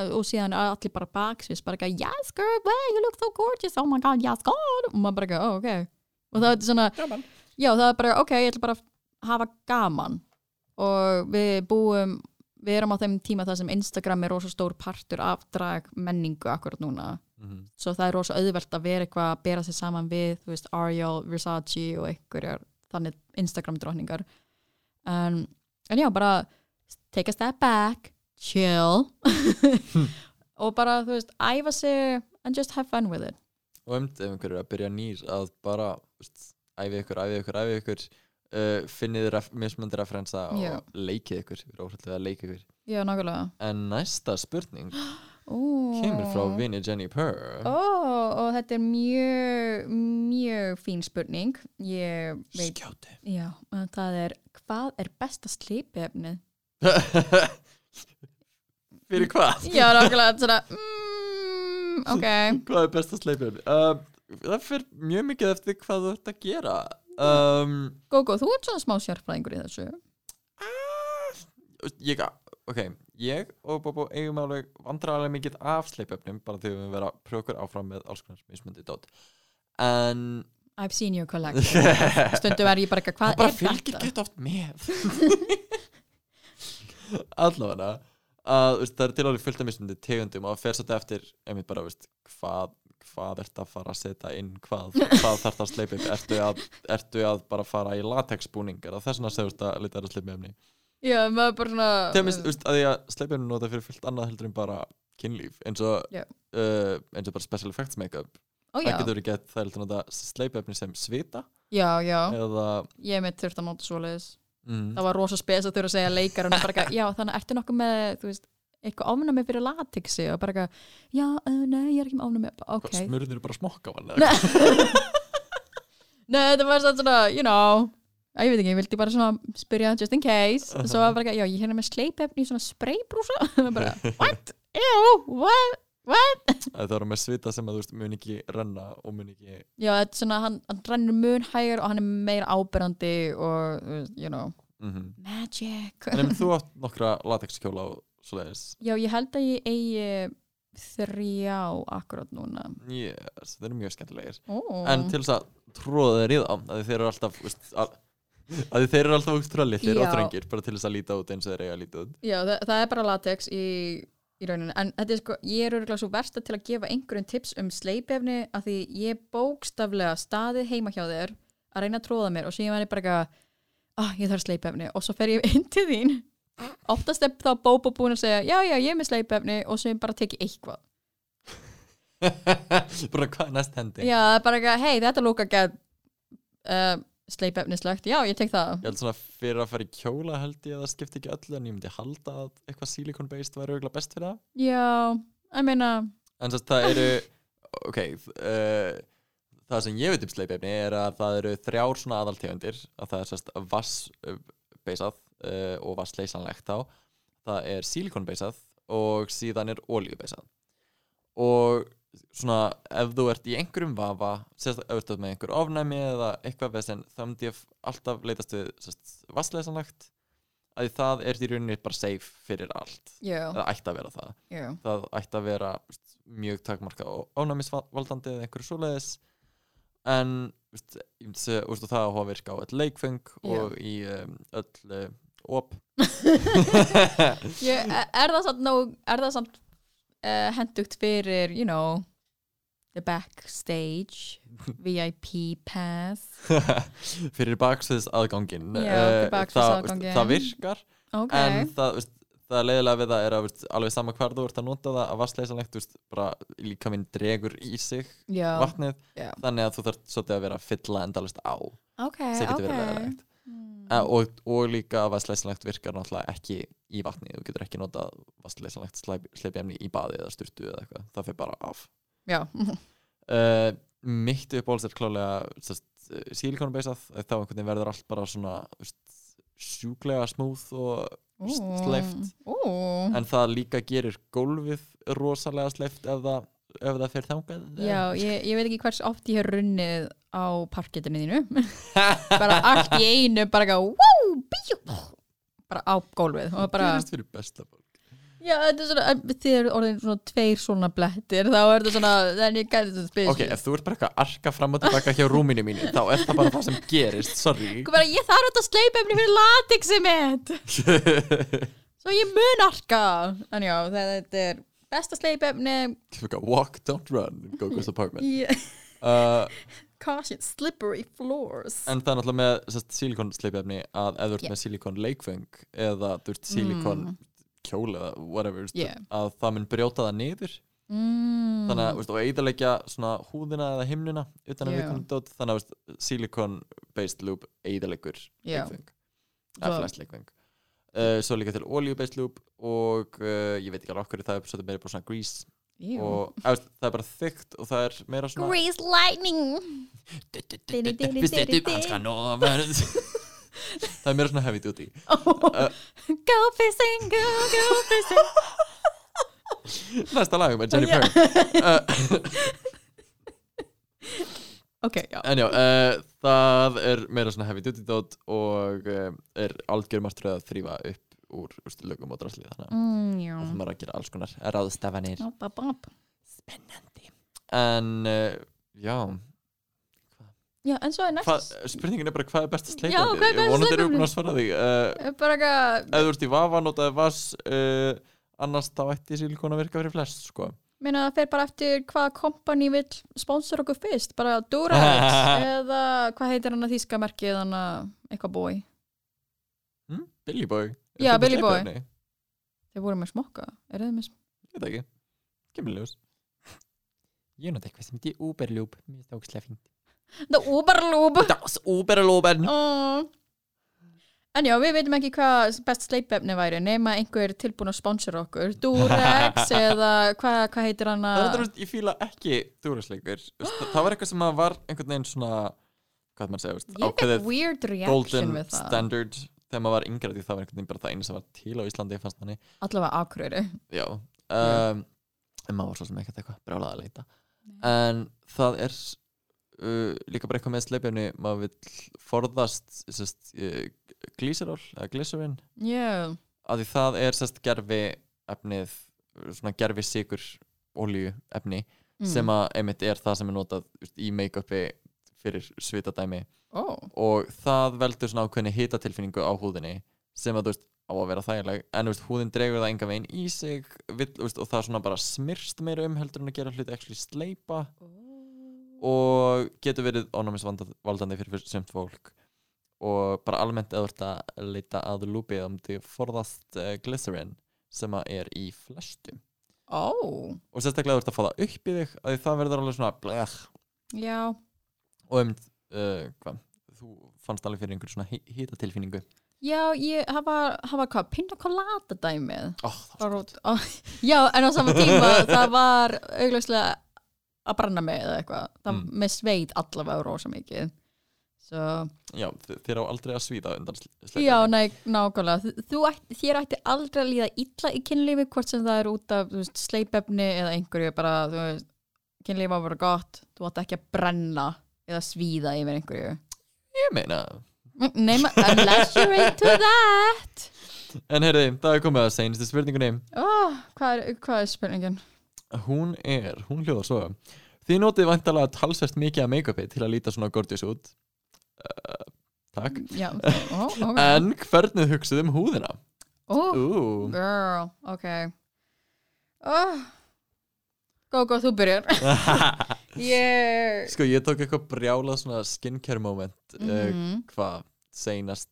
og síðan er allir bara baksvís, bara ekki, yes girl, wow, you look so gorgeous, oh my god, yes god. Og maður bara ekki, oh, ok og það er svona, Gaman. já, það er bara, ok, ég ætla bara að hafa gaman. Og við búum við erum á þeim tíma þar sem Instagram er rosa stór partur af drag menningu akkurat núna. Mhm. svo það er rosa auðvelt að vera eitthvað að bera sig saman við, þú veist, Ariel, Versace og einhverjar þannig Instagram drókningar en, en já, bara take a step back, chill. Og bara, þú veist, æfa sig and just have fun with it. Og um ef einhver er að byrja nýr að bara veist, æfi ykkur, æfi ykkur, æfi ykkur uh, finnið ref, mismunandi referensa og leikið ykkur, við erum óhaldið að leika ykkur já, nákvæmlega en næsta spurning Ó. kemur frá vini Jenny Purr Ó, og þetta er mjög mjög fín spurning ég veit, skjóti já, það er hvað er besta sleipefnið? fyrir hvað? Já, nákvæmlega, svona mm, ok, hvað er besta sleipjörn? Uh, það fyrir mjög mikið eftir hvað þú ert að gera um, Gógó, þú ert svona smá sérfræðingur í þessu. Ég, ok, ég og Bobo eigum alveg vandrarlega mikið af sleipöfnum bara þegar við vera að pröfa okkur áfram með alls konar mismundi dót en I've seen your collection. Stundum er ég bara eitthvað, það hvað bara er fylgir þetta? gett oft með. Allavega. Að það er til alveg fullt af mismundi tegundum og það fer svolítið eftir einmitt bara veist, hvað hvað ert að fara að setja inn hvað, hvað þarf það að sleipa upp? Ertu að, ertu að bara fara í latexbúning eða þess vegna segust að lita að sleipa efni. Já, maður bara svona þú veist, að því að sleipa efni nota fyrir fullt annað heldur en bara kynlíf. Eins og, uh, eins og bara special effects make-up. Ó, það getur verið gett það heldur nota sleipa efni sem svita. Já, já, eða ég er með þurft að nota svoleiðis. Mm, Það var rosa spes að þurfa að segja eitthvað, já, þannig ertu nokkuð með, þú veist eitthvað ofnami fyrir latexi og bara eitthvað, já, uh, nei, ég er ekki með ofnami ok, okay. smurðir bara smokka nei, þetta var svona, you know að ég veit ekki, ég vildi bara svona spyrja just in case, og svo var bara eitthvað, já, ég hérna með sleipefni í svona spraybrúsa. Og bara, what, ew, what? What, að það eru með svita sem að þú veist mun ekki renna og mun ekki já, þetta er svona hann, hann rennur mun hægur og hann er meira ábyrrandi og, you know. Mm magic. En ef þú átt nokkra latexkjóla og svoleiðis. Já, ég held að ég eigi þrjá akkurat núna. Yes, þeir eru mjög skemmtilegir. Oh. en til þess að tróða þeir í þá að þeir eru alltaf veist, að, að þeir eru alltaf útrúlega litlir og Já. þröngir bara til þess að líta út eins og þeir eiga að líta út. Já, það, það er bara latex í, í rauninu en þetta er sko, ég er örgulega svo versta til að gefa einhverjum tips um sleipefni af því ég bókstaflega staðið heima hjá þér að reyna að tróða mér og síðan ég bara eitthvað ah, ég þarf sleipefni og svo fer ég inn til þín oftast er þá bóbo búin að segja já, já, ég er með sleipefni og ég bara teki eitthvað. Bara hvað næst hendi? Já, bara eitthvað, hei, þetta lúka gett uh, sleipefnislegt. Já, ég tek það. Ég held svona fyrir að fara í kjóla held ég að það skipti ekki öllu en ég myndi halda að eitthvað silicone based væri auðvitað best fyrir það. Já, ég meina en þess að það eru ok uh, það sem ég veit um sleipefni er að það eru þrjár svona aðaltegundir að það er sérst vassbeisað uh, og vassleysanlegt þá það er silikonbeisað og síðan er olíubeisað og svona ef þú ert í einhverjum vafa sérstaklega ert með einhver ofnæmi eða eitthvað vesen þá myndi ég alltaf leitast við vassleysanlegt að það er í rauninni bara safe fyrir allt. Já, það ætti að vera það. Já, það ætti að vera veist, mjög takmarka og ánæmisvaldandi eða einhverju svoleiðis. En veist, það á að virka á öll leikfeng og í um, öll uh, op. Ég, er það samt, nóg, er það samt uh, hendugt fyrir, you know the backstage VIP pass fyrir baksviðs aðgangin Já, fyrir bakviðsaðganginn. það, það virkar ok, en það, veist, það leiðilega við það er að veist, alveg sama hvar þú ert að nota það að vassleysanlegt veist, bara líka minn dregur í sig já, vatnið já. þannig að þú þarf svolítið að vera að fylla endalist á. Ok, sem getur ok. verið leðilegt Hmm. Uh, og, og líka að vassleysanlegt virkar náttúrulega ekki í vatni. Þú getur ekki notað vassleysanlegt sleipi emni í baði eða styrtu eða eitthvað. Það fyrir bara af. Uh, mitt uppáhalds er klálega sílikonbeisað þá einhvern veginn verður allt bara svona sjúklega smúð og sleift. Ú, en það líka gerir gólfið rosalega sleift ef það, ef það fer þangað já, ég, ég veit ekki hvers oft ég hef runnið á parkettinu þínu. Bara allt í einu bara eitthvað, wow, bíu bara á gólfið. Og bara gerist fyrir besta fólk. Já, þetta er svona, þið eru orðin svona tveir svona blettir, þá er þetta svona, you get to suspicious. ok, ef þú ert bara eitthvað að arka fram og tilbaka hjá rúminu mínu þá er það bara það sem gerist, sorry. Bara, ég þarf þetta sleipefni fyrir latexi mitt, svo ég mun arka. En já, þetta er besta sleipefni, walk, don't run in Gogo's apartment yeah. uh, caution, slippery floors. en það er náttúrulega með silikon sleipefni að ef þú ert Yeah. með silikon leikfeng eða þú ert silikon Mm. kjól eða whatever Yeah. að það mun brjóta það niður Mm. þannig að eiðalegja svona húðina eða himnuna þannig að silikon based loop eiðalegur Já. leikfeng eða flest leikfeng uh, svo líka til olíu based loop og uh, ég veit ekki alveg okkur það er svolítið meira bara svona grease Jú. og eða, veist, það er bara þygt og það er meira svona Grease lightning. Það er meira svona heavy duty Go fishing, go, go fishing. Næsta lag með Jenny Já. Purr Ok, já. En já, uh, það er meira svona heavy duty dot og uh, er algjör margt að þrýfa upp úr úst, lögum og drasli þannig að Mm, það maður að gera alls konar bop. Spennandi En uh, já, Já, en svo er næst. spurningin er bara hvað er besta sleipandi Já, hvað er besta Ég vonandi sleipandi? búin að svara því Ef þú ert í vafa, notaði vass uh, annars þá ætti silikon að virka fyrir flest sko. Meina það fer bara eftir hvað kompani vill sponsor okkur fyrst, bara Durex eða hvað heitir hann að þýska merkið hann að eitthvað bói. hm? Billy Boy Já, Er þetta Billy Boy. Þeir voru með smokka, er það með smokka? Ég veit ekki, kemur ljós Ég nota eitthvað sem heitir Uberlúb Mér finnst það ógæslega fínt The Uberlube! Das Uberlúben Oh. En já, við veitum ekki hvað best sleipefni væri nema einhver tilbúin að sponsora okkur. Durex eða hvað hva heitir hann Það er að þetta, ég fíla ekki dúrasleikur Það var eitthvað sem að var einhvern veginn svona Hvað maður segja, Ég fekk weird reaction golden við það. standard Þegar maður var yngri því það var einhvern veginn bara það eina sem var til á Íslandi fannst manni. Allavega akröri Já um, En maður var svo sem ekkert eitthvað brjálað að leita. En það er uh, líka bara eitthvað með sleipjafni maður vill forðast sest, uh, glíserol eða glycerin. Já, að því það er sest gerfi efnið svona gerfi sigur olíu efni Mm. sem að einmitt er það sem er notað veist, í make-upi fyrir svitadæmi. Ó, og það veldur svona ákveðni hitatilfinningu á húðinni sem að þú veist á að vera þægileg. En veist, húðin dregur það enga veginn í sig vill, veist, og það svona bara smyrst meira um heldur en að gera hluti actually sleipa og getur verið ónámisvaldandi fyrir semt fólk. Og bara almennt eða þú ert að leita að lúpi um því forðast uh, glycerin sem að er í flestum. Ó, og sérstaklega þú ert að fá það upp í þig að það verður alveg svona blech já. Og um uh, hvað, þú fannst alveg fyrir einhverju svona hýtatilfinningu Já, ég, það var hvað, pinna colada dæmið oh, það var á, Já, en á sama tíma það var augljóslega að brenna mig eða eitthvað. Það Mm. með sveit allavega rosa mikið. Svo, já, þér á aldrei að svíða undan sl- sleikjunni. já, nei, nákvæmlega. Ætti, þér ætti aldrei að líða illa í kynlífi hvort sem það er út af veist, sleipefni eða einhverju bara, þú veist, kynlífi að vera gott. Þú ætti ekki að brenna eða svíða yfir einhverju. Ég meina. Nema, unless you're into that. En heyrði, það er komið að seinustu spurningunni. Oh, hvað, er, hvað er spurningin? Hún er, hún hljóðar svo. Þið notið vantalega talsvert mikið af make-upi til að líta svona gorgeous út. Uh, takk. Já, ó, ok. En hvernig hugsuð um húðina? Ó, Ú, Girl, ok. Oh. Go, go, þú byrjar. Ég sko ég tók eitthvað brjálað svona skincare moment mm Mhm. hvað seinast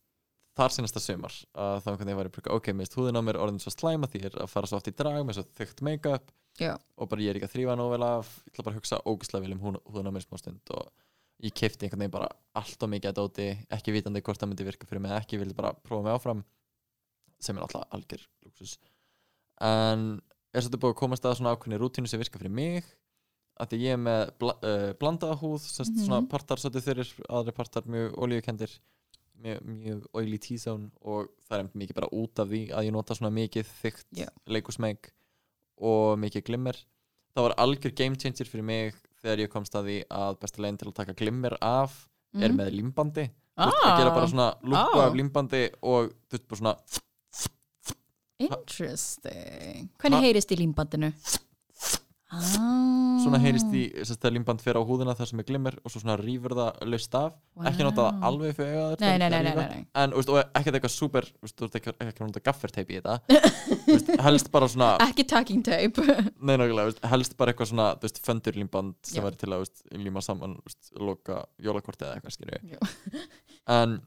þar seinasta sumar að þá hvernig ég var í pröka ok, minnst húðin á mér orðin svo slæma því ég er að fara svo oft í drag með svo þygt make-up Já. og bara ég er ekki að þrýfa nóg vel af ég ætla bara að hugsa ógislega vel um húðin húðin á mér smá stund og ég kefti einhvern veginn bara allt og mikið að dóti ekki vitandi hvort það myndi virka fyrir mig eða ekki, vildi bara prófa mig áfram sem er alltaf algjör luxus en er svolítið búið að komast að svona ákveðni rútínu sem virka fyrir mig að því ég er með bla, uh, blandaða húð sest, Mhm. svona partar svolítið þeirrir aðri partar mjög olíukendir mjög, mjög oily T-zone og það er mikið bara út af því að ég nota svona mikið þygt Já. leikusmeik og mikið glimmer. Það var algjör game changer fyrir mig þegar ég komst að því að besta leginn til að taka glimmer af er með límbandi. Þú veist, að gera bara svona lúpa Ah. af límbandi og þú veist bara svona Interesting. Hvernig heyrist í límbandinu? Ah. svona heyrist í þess að límband fer á húðina þar sem er glimmer og svo svona rýfur það laust af. Ekki nota það Wow. alveg fyrir auðvitað en veist, og ekkert eitthvað super veist, ekki, ekki að nota gafferteip í þetta. Veist, helst bara svona Ekki talking tape. Nei, nákvæmlega, helst bara eitthvað svona þú veist, föndur límband sem væri til að líma saman loka jólakorti eða eitthvað skilju en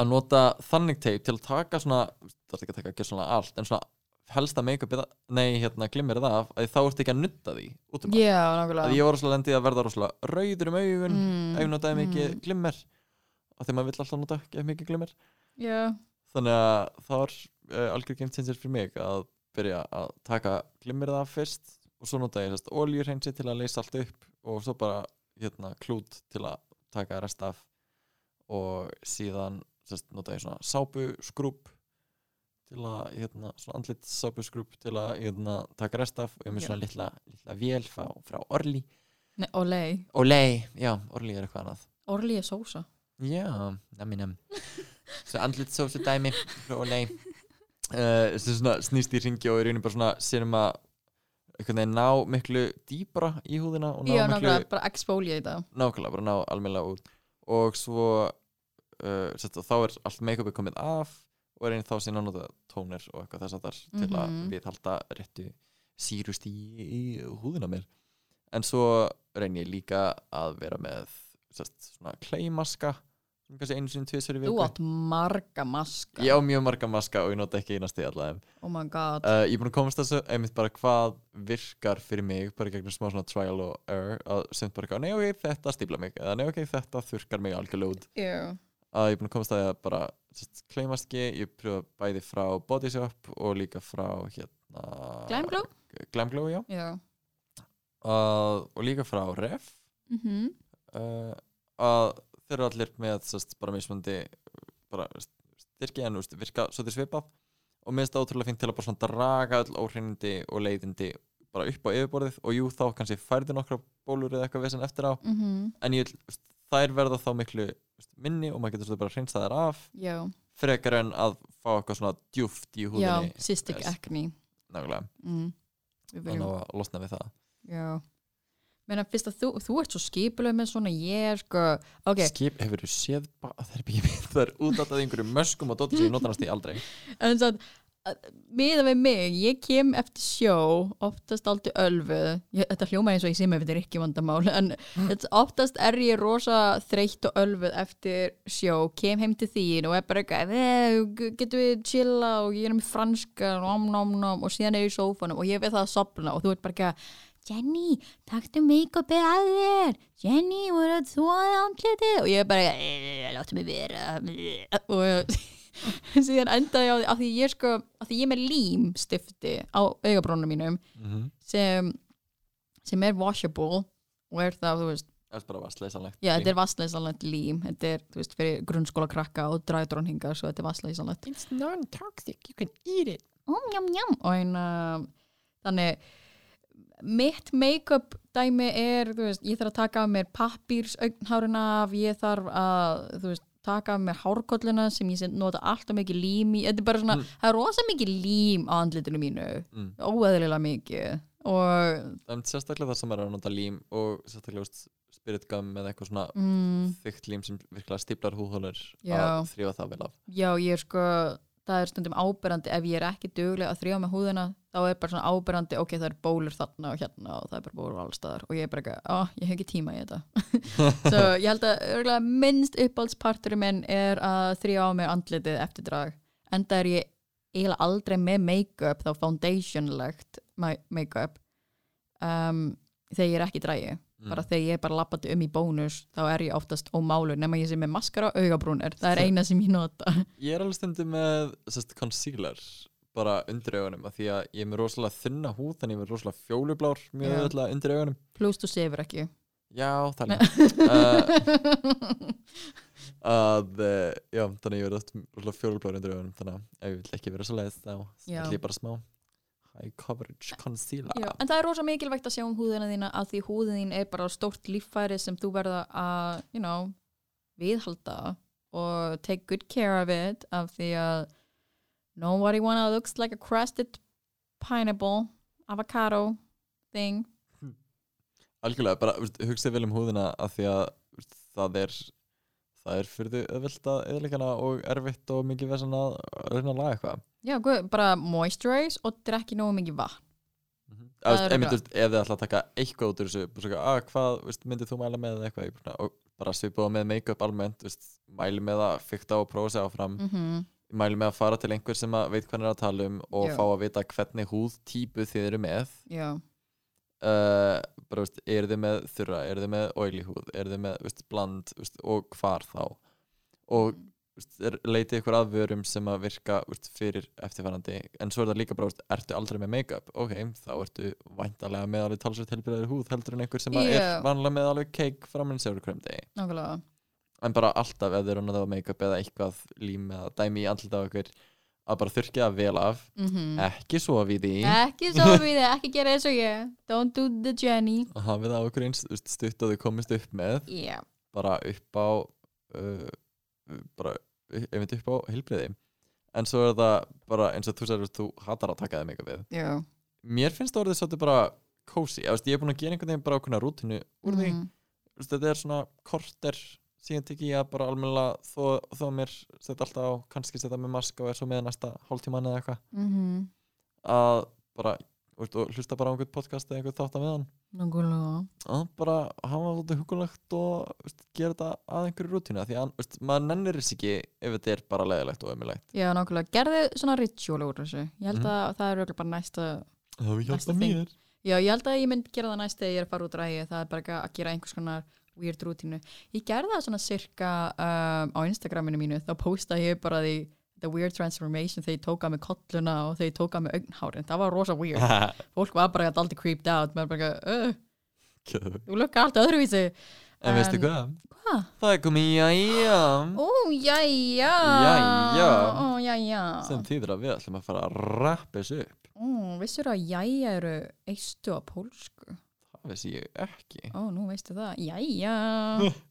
að nota þannig teip til að taka svona það er ekki að taka ekki svona allt en svona helst að make-upið nei, hérna, glimmer það af að þá ertu ekki að nutta því út um. Já, að nákvæmlega ég var rosalega lendið að verða rosalega rauður um augun Mm, ég notaði mikið mm. glimmer. Af því maður vill alltaf nota ekki mikið glimmer. Já, þannig að það var uh, algjör game changer fyrir mig að byrja að taka glimmerið af fyrst og svo nota ég sérst oljurheinsi til að leysa allt upp og svo bara hérna klút til að taka rest af. Og síðan sérst nota ég svona sápuskrúp til að hérna svona andlit sápuskrúp til að hérna taka rest af. Og ég með svona litla, litla vél frá, frá Orli Nei, Olei Olei, já, Orli er eitthvað annað. Orli er sósa. Já, nami nam Svo andlit sósu dæmi frá Olei uh, svona snýst í ringi og er raunin bara svona sérum að ná miklu dýbra í húðina og ná Já, miklu nákvæmlega, bara exfólia í það. Nákvæmlega, bara ná almennilega út. Og svo uh, sett, þá er allt make-upið komið af og er einn þá síðan að nota tónir og eitthvað þess að þar til að Mhm. viðhalda réttu sírust í, í húðina mér. En svo reyn ég líka að vera með sest, svona kleimaska sem kannski einu sinni tvisar í Þú viku. átt marga maska. Ég á mjög marga maska og ég nota ekki einasti allavega Oh my god. Uh, ég er búin að komast þessu einmitt bara hvað virkar fyrir mig bara gegnum smá svona trial og error að sem bara nei ok, þetta stípla mig eða nei ok, þetta þurkar mig algjörlega út. Yeah. Að ég er búin að komast að því að bara sest, kleimaski, ég pröfa bæði frá Body Shop og líka frá hérna Glam Glow? Glam Glow, já. Já. Uh, og líka frá Ref. Mm uh, að þeir eru allir með sest, bara mismundi bara styrki en úst, virka svo þeir svipað. Og það ótrúlega fint til að bara svona draga öll óhreinindi og leiðindi bara upp á yfirborðið og jú þá kannski færði nokkra bólur eða eitthvað vesen eftir á. -hmm. en ég, úst, þær verða þá miklu minni og maður getur svo bara að hreinsa þær af Já, frekar en að fá eitthvað svona djúft í já, húðinni cystic Yes. acne. Nákvæmlega, mm. Þannig að losna við það. Já. Menna fyrst að þú, þú ert svo skipuleg með svona ég er sko. Ok, skip hefur þú séð bara það er byggja mitt það er einhverju möskum og dóttir sem ég nota næst í aldrei. En svo miða við mig, ég kem eftir sjó oftast aldrei ölfuð ég, þetta hljóma eins og ég sé mig, þetta er ekki vandamál en þetta, oftast er ég rosa þreytt og ölfuð eftir sjó kem heim til þín og er bara eitthvað "Eh, getum við chilla? Og ég er með franska nom, nom, nom, og síðan er ég í sófanum og ég veið það að sopna og þú ert bara eitthvað Jenny, taktu make-upið að þér? Jenny, voru að þóða andlitið? Og ég er bara, "Eh, láttu mig vera. Og síðan endaði á því af því ég sko, af því ég er með límstifti á augabrónum mínum mm -hmm. sem, sem er washable og er það, þú veist, það er bara vastleysanlegt já, þetta er vassleysanlegt lím. Þetta er, þú veist, fyrir grunnskóla krakka og dræðdrónhingar, svo þetta er vassleysanlegt it's non-toxic, you can eat it. Oh, njam, njam. og en uh, þannig mitt make-up dæmi er, þú veist, ég þarf að taka af mér pappírs augnháruna af, ég þarf að, þú veist, taka af mér hárkolluna sem ég nota alltaf mikið lím í, þetta er bara svona, Mm. það er rosa mikið lím á andlitinu mínu, mm. óeðlilega mikið og en sérstaklega það sem er að nota lím og sérstaklega veist, spirit gum eða eitthvað svona mm, þykkt lím sem virkilega stíplar húðhólur Já. að þrjóða það vel af já, ég er sko það er stundum áberandi, ef ég er ekki duglega að þrjá með húðina, þá er bara svona áberandi ok, það er bólur þarna og hérna og það er bara bólur allstaðar og ég er bara ekki, á, ég hef ekki tíma í þetta. Svo ég held að minnst uppáhaldsparturinn minn er að þrjá mig andlitið eftir drag. Enda er ég eiginlega aldrei með make-up þá foundationlegt ma- make-up um, þegar ég er ekki dragi Mm. bara þegar ég er bara lappandi um í bónus þá er ég oftast ómálur nema ég sé með maskara og augabrúnir, það er eina sem ég nota. Ég er alveg stundum með sest, concealer bara undir augunum því að ég er með rosalega þunna húð þannig ég er með rosalega fjólublár mjög öll undir augunum. Pluss þú sefur ekki. Já, það er uh, að uh, já, þannig ég verði fjólublár undir augunum þannig að ef ég vil ekki vera svo leið þá ætlum ég bara smá high coverage concealer. Já, en það er rosa mikilvægt að sjá um húðina þína að því húðin þín er bara stórt líffæri sem þú verða að, you know, viðhalda og take good care of it af því að nobody wanna looks like a crusted pineapple avocado thing. Algjörlega, bara hugsið vel um húðina af því að það er það er fyrir þau öðvöld að eðlikana og erfitt og mikið vesen að reyna að laga eitthvað Já, guð, bara moisturize og drekki nógu mikið vatn örugglega. veist, ef þið ætla að taka eitthvað út úr þessu að, hvað veist, myndið þú mæla með eða eitthvað bara, og bara svipaða með make-up almennt veist, mæli með að fykta og prófa sig áfram mm -hmm. mæli með að fara til einhver sem að veit hvað er að tala um og Já. fá að vita hvernig húðtípu þið eru með Já, uh, bara, veist, eru þið með þurra, eru þið með oily húð eru þið með veist, bland veist, og hvar þá? Og er, leitið ykkur að vörum sem að virka fyrir eftirfærandi en svo er það líka bara, ertu aldrei með make-up? Ok, þá ertu væntalega með alveg talsveit helbriðari húð heldur en einhver sem Já. er vanlega með alveg degi. Nákvæmlega. En bara alltaf ef þið eru að nota make-up eða eitthvað lím eða dæmi í andlita á ykkur að bara þurrkja það vel af. Mm ekki sofa í. Því Ekki svo við þið, ekki gera eins og ég. Don't do the Jenny og hafið það þú veist, stutt og þið komist upp með. Já, bara upp á uh, bara einmitt upp á heilbriði en svo er það bara eins og þú sagður þú hatar að taka það mikið við. Já. Mér finnst það orðið svolítið bara cozy, ég, er búin að gera einhvern veginn bara ákveðna rútinu úr því, Mhm. Þú veist, þetta er svona korter síðan tek ég að bara almennilega þó, þó mér setja alltaf á kannski setja með mask og er svo með næsta hálftíman eða eitthvað. Mhm. að bara veist, hlusta bara á einhvern podcast eða einhvern þátt að meðan. Nákvæmlega. Að bara hafa þetta hugulegt og veist, gera þetta að einhverju rútínu því að veist, maður nennir þess ekki ef þetta er bara leðilegt og ömulegt Já, nákvæmlega, gerðu svona ritual úr þessu. Ég held Mhm. að það er örugglega bara næsta það hefur hjálpað mér. Já, ég held að ég mynd gera það næst þegar ég er að fara út ræði það er bara að gera einhvers konar weird rútínu. Ég gerði það svona cirka um, á Instagraminu mínu þá posta ég bara því the weird transformation þegar ég tóka með kolluna og þegar ég tóka með augnhárin. Það var rosa weird. Fólk var bara alltaf creeped out. Maður bara, Geðveikt. þú lukka allt öðruvísi. En veistu hvað? Hvað? það er komið jæja. Ó, Jæja. Ó, jæja. Sem þýðir að við ætlum að fara að rappa þessu upp. Ó, vissur að jæja eru eistu á pólsku það veist ég ekki. Ó, nú veistu það. Jæja.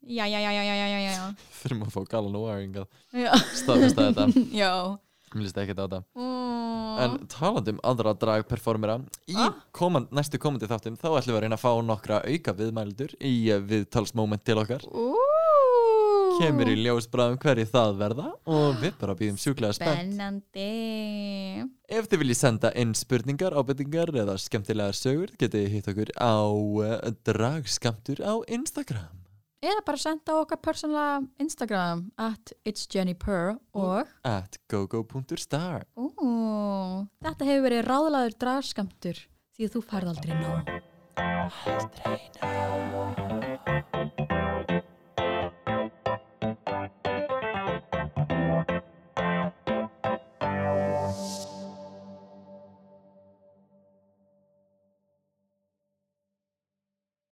Jæja, jæja, jæja, jæja, þurfum að fá galan og æringað Já, staðfesta þetta. Já. Mér líst ekki á þetta. En talandi um aðra dragperformera í Ah. komand, næstu komandi þáttum þá ætlum við að reyna að fá nokkra auka viðmældur í viðtalsmoment til okkar. Ú, kemur í ljósbráðum hverju það verða og við bara býðum sjúklega spennt. Spennandi. Ef þið viljið senda inn spurningar, ábyrtingar eða skemmtilegar sögur getið hitt okkur á uh, dragskamtur á Instagram. Eða bara senda okkar persónlega Instagram at it's Jenny Purr og at gogo.star þetta hefur verið ráðlaður dragskamtur því að þú færð aldrei nóg. Aldrei ná